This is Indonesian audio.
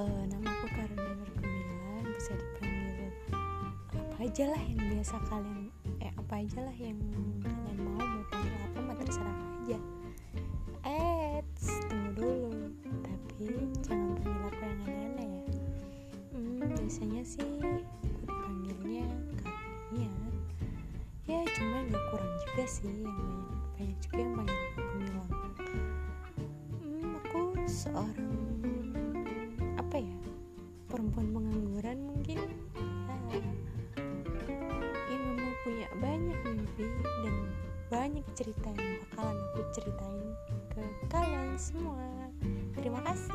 uh, nama aku Karina Nurgemilan bisa dipanggil apa aja lah yang biasa kalian eh apa aja lah yang kalian mau mau panggil apa mau terserah aja. Eits, tunggu dulu. Tapi jangan panggil aku yang aneh-aneh ya. Hmm, biasanya sih aku dipanggilnya Karina ya cuma gak kurang juga sih. Yang banyak banyak juga yang panggil aku hmm, aku seorang perempuan pengangguran mungkin? Ya. Memang punya banyak mimpi dan banyak cerita yang bakalan aku ceritain ke kalian semua. Terima kasih